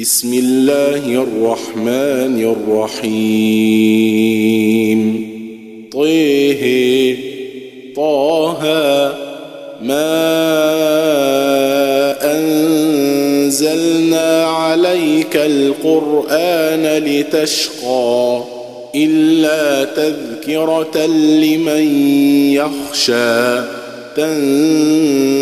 بسم الله الرحمن الرحيم. طه طه ما أنزلنا عليك القرآن لتشقى إلا تذكرة لمن يخشى تنزيلا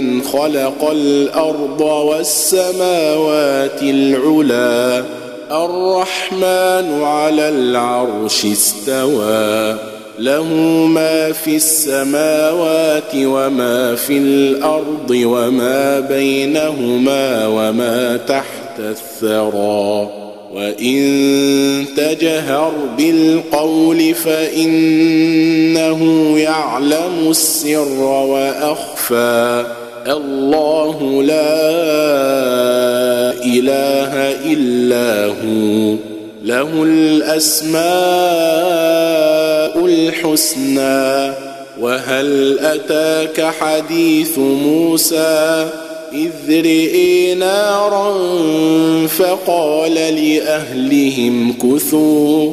ممن خلق الأرض والسماوات العلا الرحمن على العرش استوى له ما في السماوات وما في الأرض وما بينهما وما تحت الثرى وإن تجهر بالقول فإنه يعلم السر وأخفى الله لا إله إلا هو. له الأسماء الحسنى وهل أتاك حديث موسى؟ إذ رئي نارا فقال لأهلهم كثوا.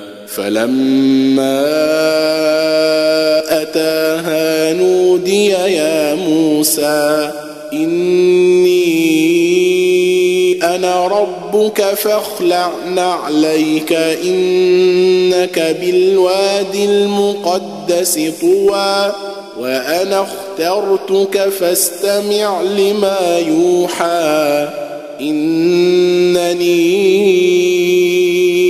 فلما أتاها نودي يا موسى إني أنا ربك فاخلع نعليك إنك بالوادي المقدس طوى وأنا اخترتك فاستمع لما يوحى إنني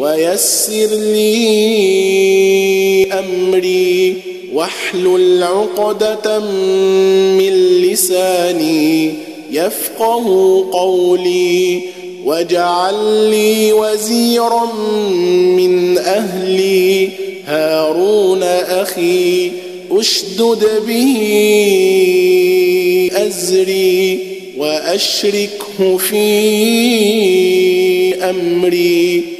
ويسر لي أمري واحلل عقدة من لساني يفقه قولي واجعل لي وزيرا من أهلي هارون أخي أشدد به أزري وأشركه في أمري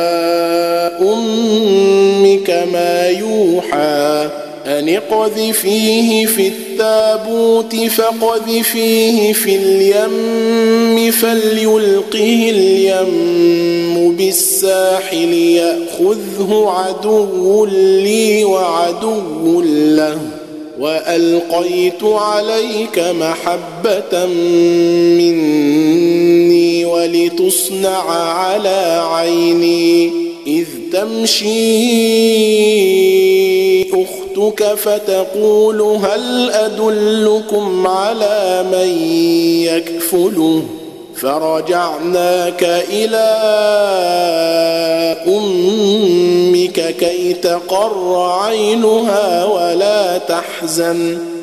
ما يوحى أن اقذفيه في التابوت فقذفيه في اليم فليلقه اليم بالساحل يأخذه عدو لي وعدو له وألقيت عليك محبة مني ولتصنع على عيني إذ تمشي. أختك فتقول هل أدلكم على من يكفله؟ فرجعناك إلى أمك كي تقر عينها ولا تحزن.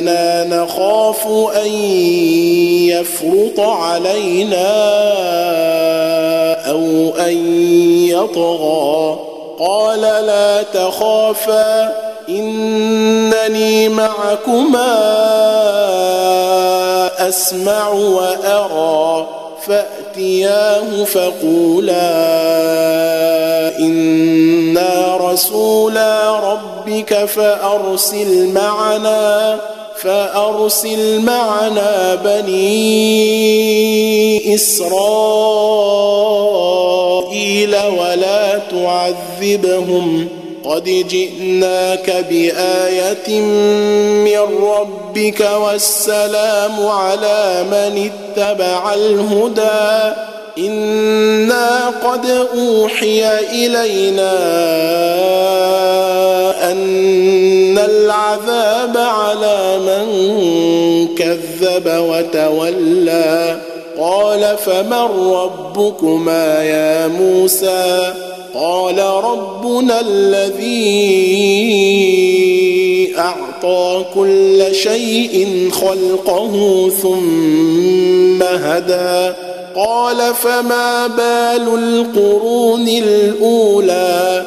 اننا نخاف أن يفرط علينا أو أن يطغى. قال لا تخافا إنني معكما أسمع وأرى. فأتياه فقولا إنا رسولا ربك فأرسل معنا. فأرسل معنا بني إسرائيل ولا تعذبهم قد جئناك بآية من ربك والسلام على من اتبع الهدى. إنا قد أوحي إلينا أن العذاب على من كذب وتولى قال فمن ربكما يا موسى قال ربنا الذي اعطى كل شيء خلقه ثم هدى قال فما بال القرون الاولى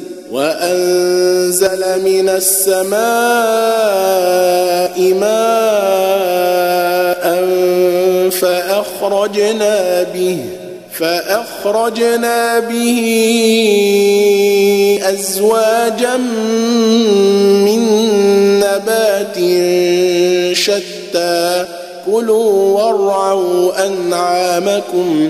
وأنزل من السماء ماء فأخرجنا به فأخرجنا به أزواجا من نبات شتى كلوا وارعوا أنعامكم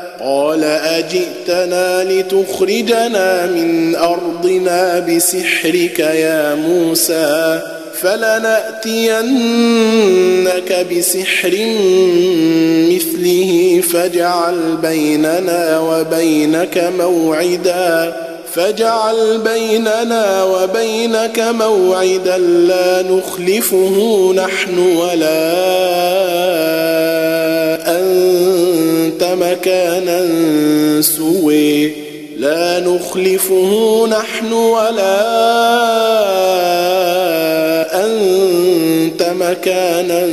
قال أجئتنا لتخرجنا من أرضنا بسحرك يا موسى فلنأتينك بسحر مثله فاجعل بيننا وبينك موعدا فاجعل بيننا وبينك موعدا لا نخلفه نحن ولا مكانا سوي. لا نخلفه نحن ولا أنت مكانا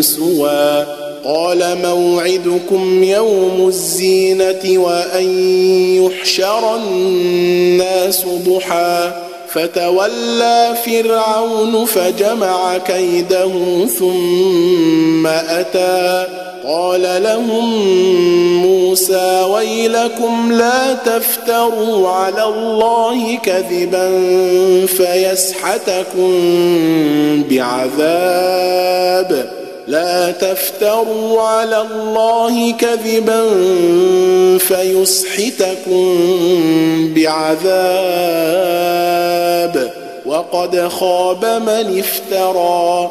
سوى. قال موعدكم يوم الزينة وأن يحشر الناس ضحى. فتولى فرعون فجمع كيده ثم أتى. قال لهم موسى ويلكم لا تفتروا على الله كذبا فيسحتكم بعذاب. لا تفتروا على الله كذبا فيسحتكم بعذاب. وقد خاب من افترى.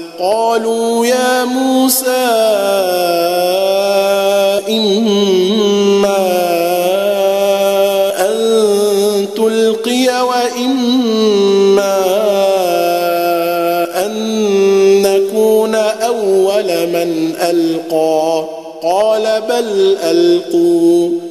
قالوا يا موسى إما أن تلقي وإما أن نكون أول من ألقى. قال بل ألقوا.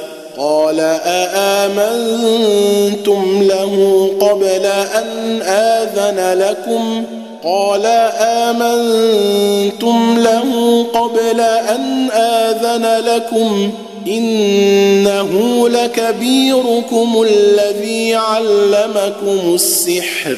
قال أآمنتم له قبل أن آذن لكم؟ قال آمنتم له قبل أن آذن لكم؟ إنه لكبيركم الذي علمكم السحر.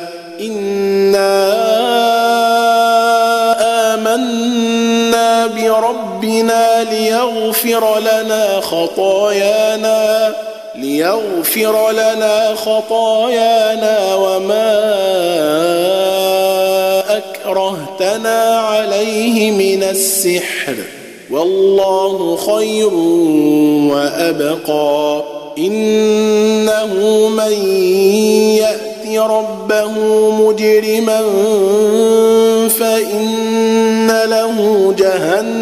بربنا ليغفر لنا خطايانا ليغفر لنا خطايانا وما أكرهتنا عليه من السحر. والله خير وأبقى. إنه من يأت ربه مجرما فإن له جهنم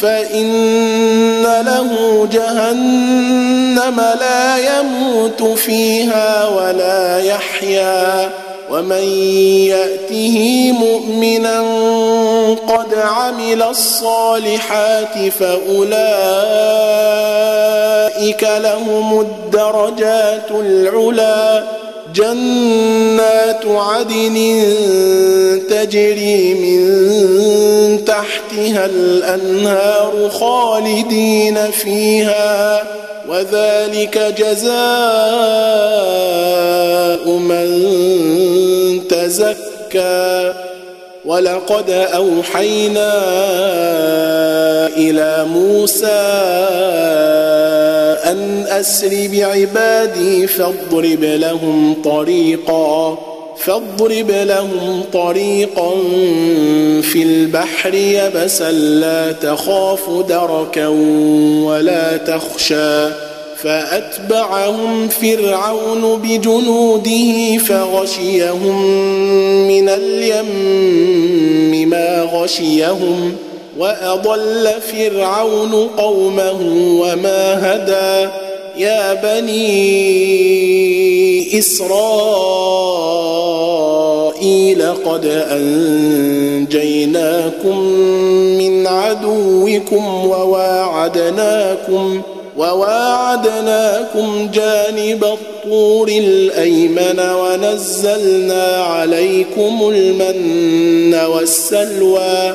فإن له جهنم لا يموت فيها ولا يحيا ومن يأته مؤمنا قد عمل الصالحات فأولئك لهم الدرجات العلى جنات عدن تجري من تحتها الأنهار خالدين فيها وذلك جزاء من تزكى. ولقد أوحينا إلى موسى أن أسر بعبادي فاضرب لهم طريقا. فاضرب لهم طريقا في البحر يبسا لا تخاف دركا ولا تخشى فأتبعهم فرعون بجنوده فغشيهم من اليم ما غشيهم وأضل فرعون قومه وما هدى يا بني إسرائيل قد انجيناكم من عدوكم وواعدناكم وواعدناكم جانب الطور الايمن ونزلنا عليكم المن والسلوى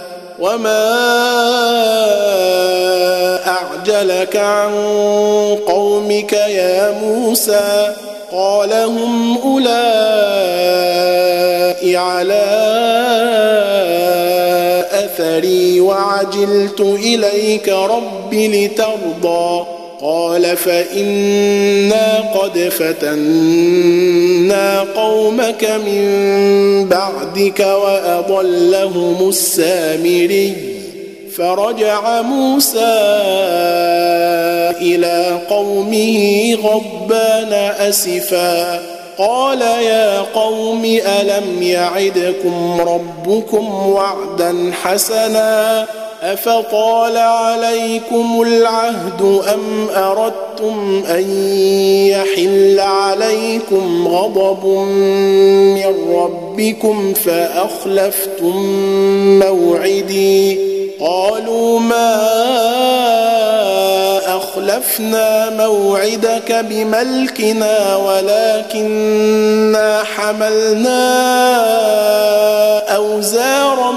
وما اعجلك عن قومك يا موسى قال هم اولئك على اثري وعجلت اليك رب لترضى قال فإنا قد فتنا قومك من بعدك وأضلهم السامري. فرجع موسى إلى قومه غضبان أسفا. قال يا قوم ألم يعدكم ربكم وعدا حسنا؟ أفطال عليكم العهد أم أردتم أن يحل عليكم غضب من ربكم فأخلفتم موعدي؟ قالوا ما أخلفنا موعدك بملكنا ولكننا حملنا أوزارا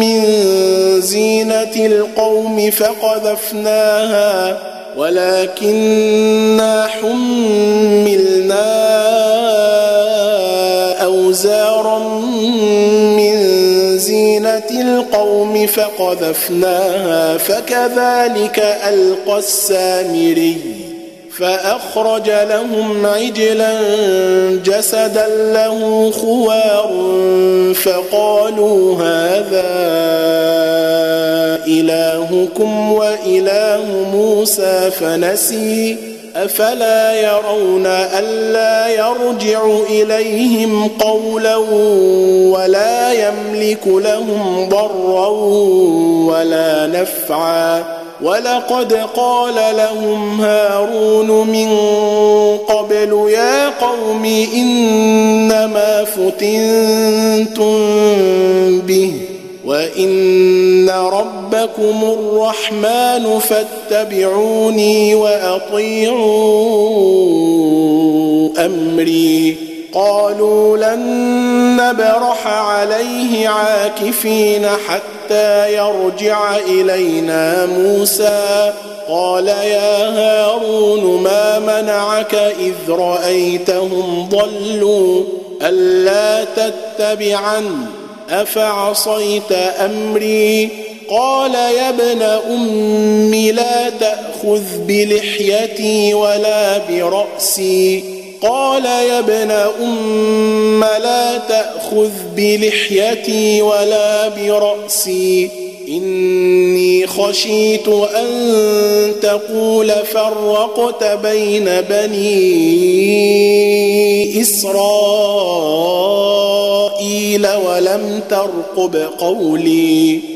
من زينة القوم فقذفناها ولكننا حملنا أوزارا من زينة القوم فقذفناها فكذلك ألقى السامري فأخرج لهم عجلا جسدا له خوار فقالوا هذا إلهكم وإله موسى فنسي. أفلا يرون ألا يرجع إليهم قولا ولا يملك لهم ضرا ولا نفعا. ولقد قال لهم هارون من قبل يا قوم إنما فتنتم به وإن ربكم الرحمن فاتبعوني وأطيعوا أمري. قالوا لن نبرح عليه عاكفين حتى يرجع إلينا موسى. قال يا هارون ما منعك إذ رأيتهم ضلوا؟ ألا تتبعن؟ أفعصيت أمري؟ قال يا ابن أم لا تأخذ بلحيتي ولا برأسي. قال يا ابن أم لا تأخذ بلحيتي ولا برأسي. إني خشيت أن تقول فرقت بين بني إسرائيل ولم ترقب قولي.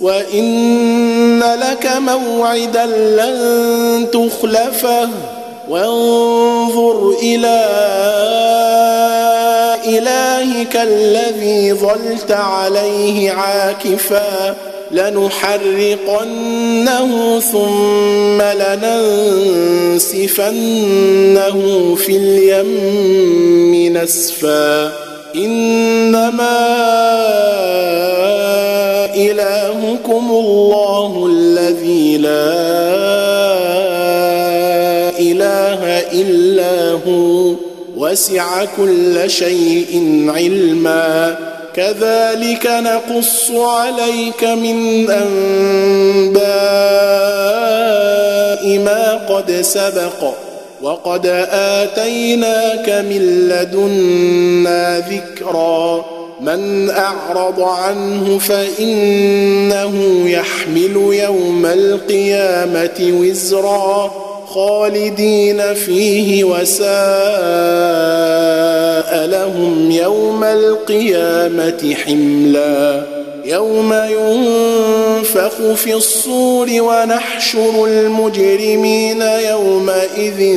وإن لك موعدا لن تخلفه وانظر إلى إلهك الذي ظلت عليه عاكفا لنحرقنه ثم لننسفنه في اليم نسفا إنما إلهكم الله الذي لا إله إلا هو. وسع كل شيء علما. كذلك نقص عليك من أنباء ما قد سبق. وقد آتيناك من لدنا ذكرًا. من أعرض عنه فإنه يحمل يوم القيامة وزرا. خالدين فيه وساء لهم يوم القيامة حملا. يوم ينفخ في الصور ونحشر المجرمين يومئذ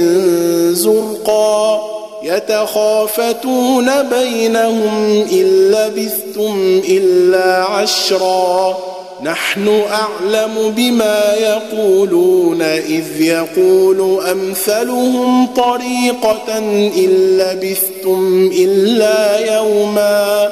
زرقا. يتخافتون بينهم إن لبثتم إلا عشرا. نحن أعلم بما يقولون إذ يقول أمثلهم طريقة إن لبثتم إلا يوما.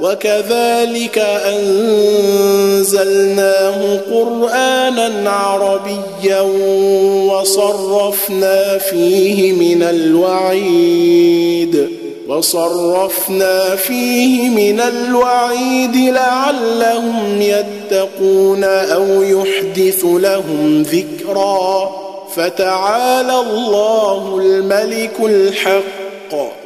وكذلك أنزلناه قرآنا عربيا وصرفنا فيه من الوعيد وصرفنا فيه من الوعيد لعلهم يتقون أو يحدث لهم ذكرا. فتعالى الله الملك الحق.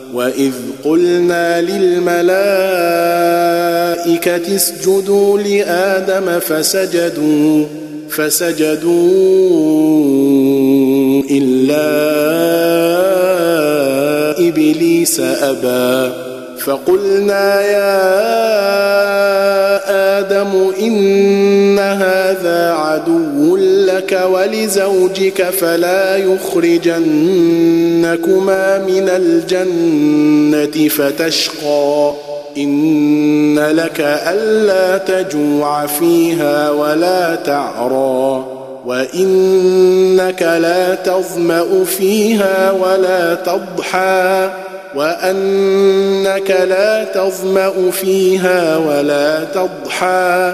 واذ قلنا للملائكه اسجدوا لادم فسجدوا فسجدوا الا ابليس ابى. فقلنا يا آدم ان هذا عدو لك ولزوجك فلا يخرجنكما من الجنة فتشقى. إن لك ألا تجوع فيها ولا تعرى. وإنك لا تظمأ فيها ولا تضحى. وأنك لا تظمأ فيها ولا تضحى.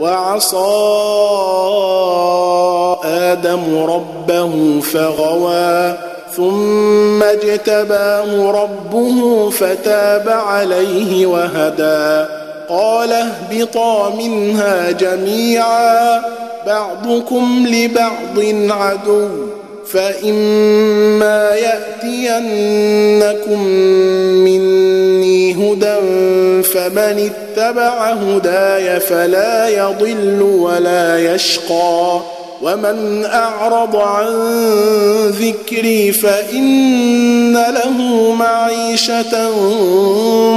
وعصى آدم ربه فغوى ثم اجتباه ربه فتاب عليه وهدى قال اهبطا منها جميعا بعضكم لبعض عدو مني هدى فمن اتبع هداي فلا يضل ولا يشقى. ومن أعرض عن ذكري فإن له معيشة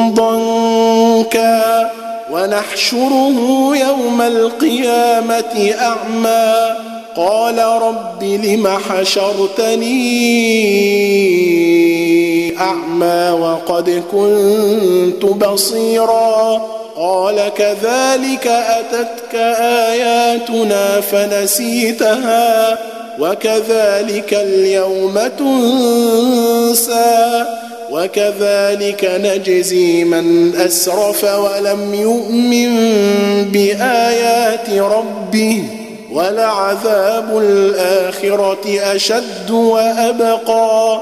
ضنكا. ونحشره يوم القيامة أعمى. قال رب لم حشرتني أعمى وقد كنت بصيرا. قال كذلك أتتك آياتنا فنسيتها وكذلك اليوم تنسى وكذلك نجزي من أسرف ولم يؤمن بآيات ربه ولعذاب الآخرة أشد وأبقى.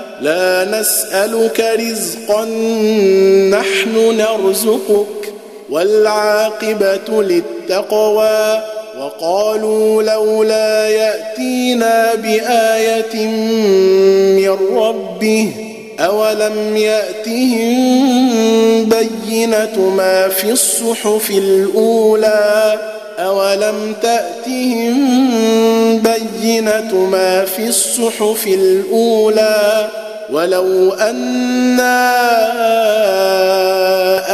لا نسألك رزقا نحن نرزقك والعاقبة للتقوى. وقالوا لولا يأتينا بآية من ربه أولم يأتهم بينة ما في الصحف الأولى؟ أولم تأتهم بينة ما في الصحف الأولى؟ ولو أنا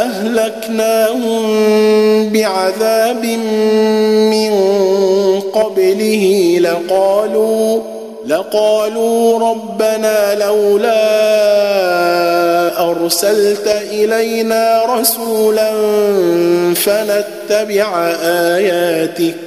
أهلكناهم بعذاب من قبله لقالوا لقالوا ربنا لولا أرسلت إلينا رسولا فنتبع آياتك.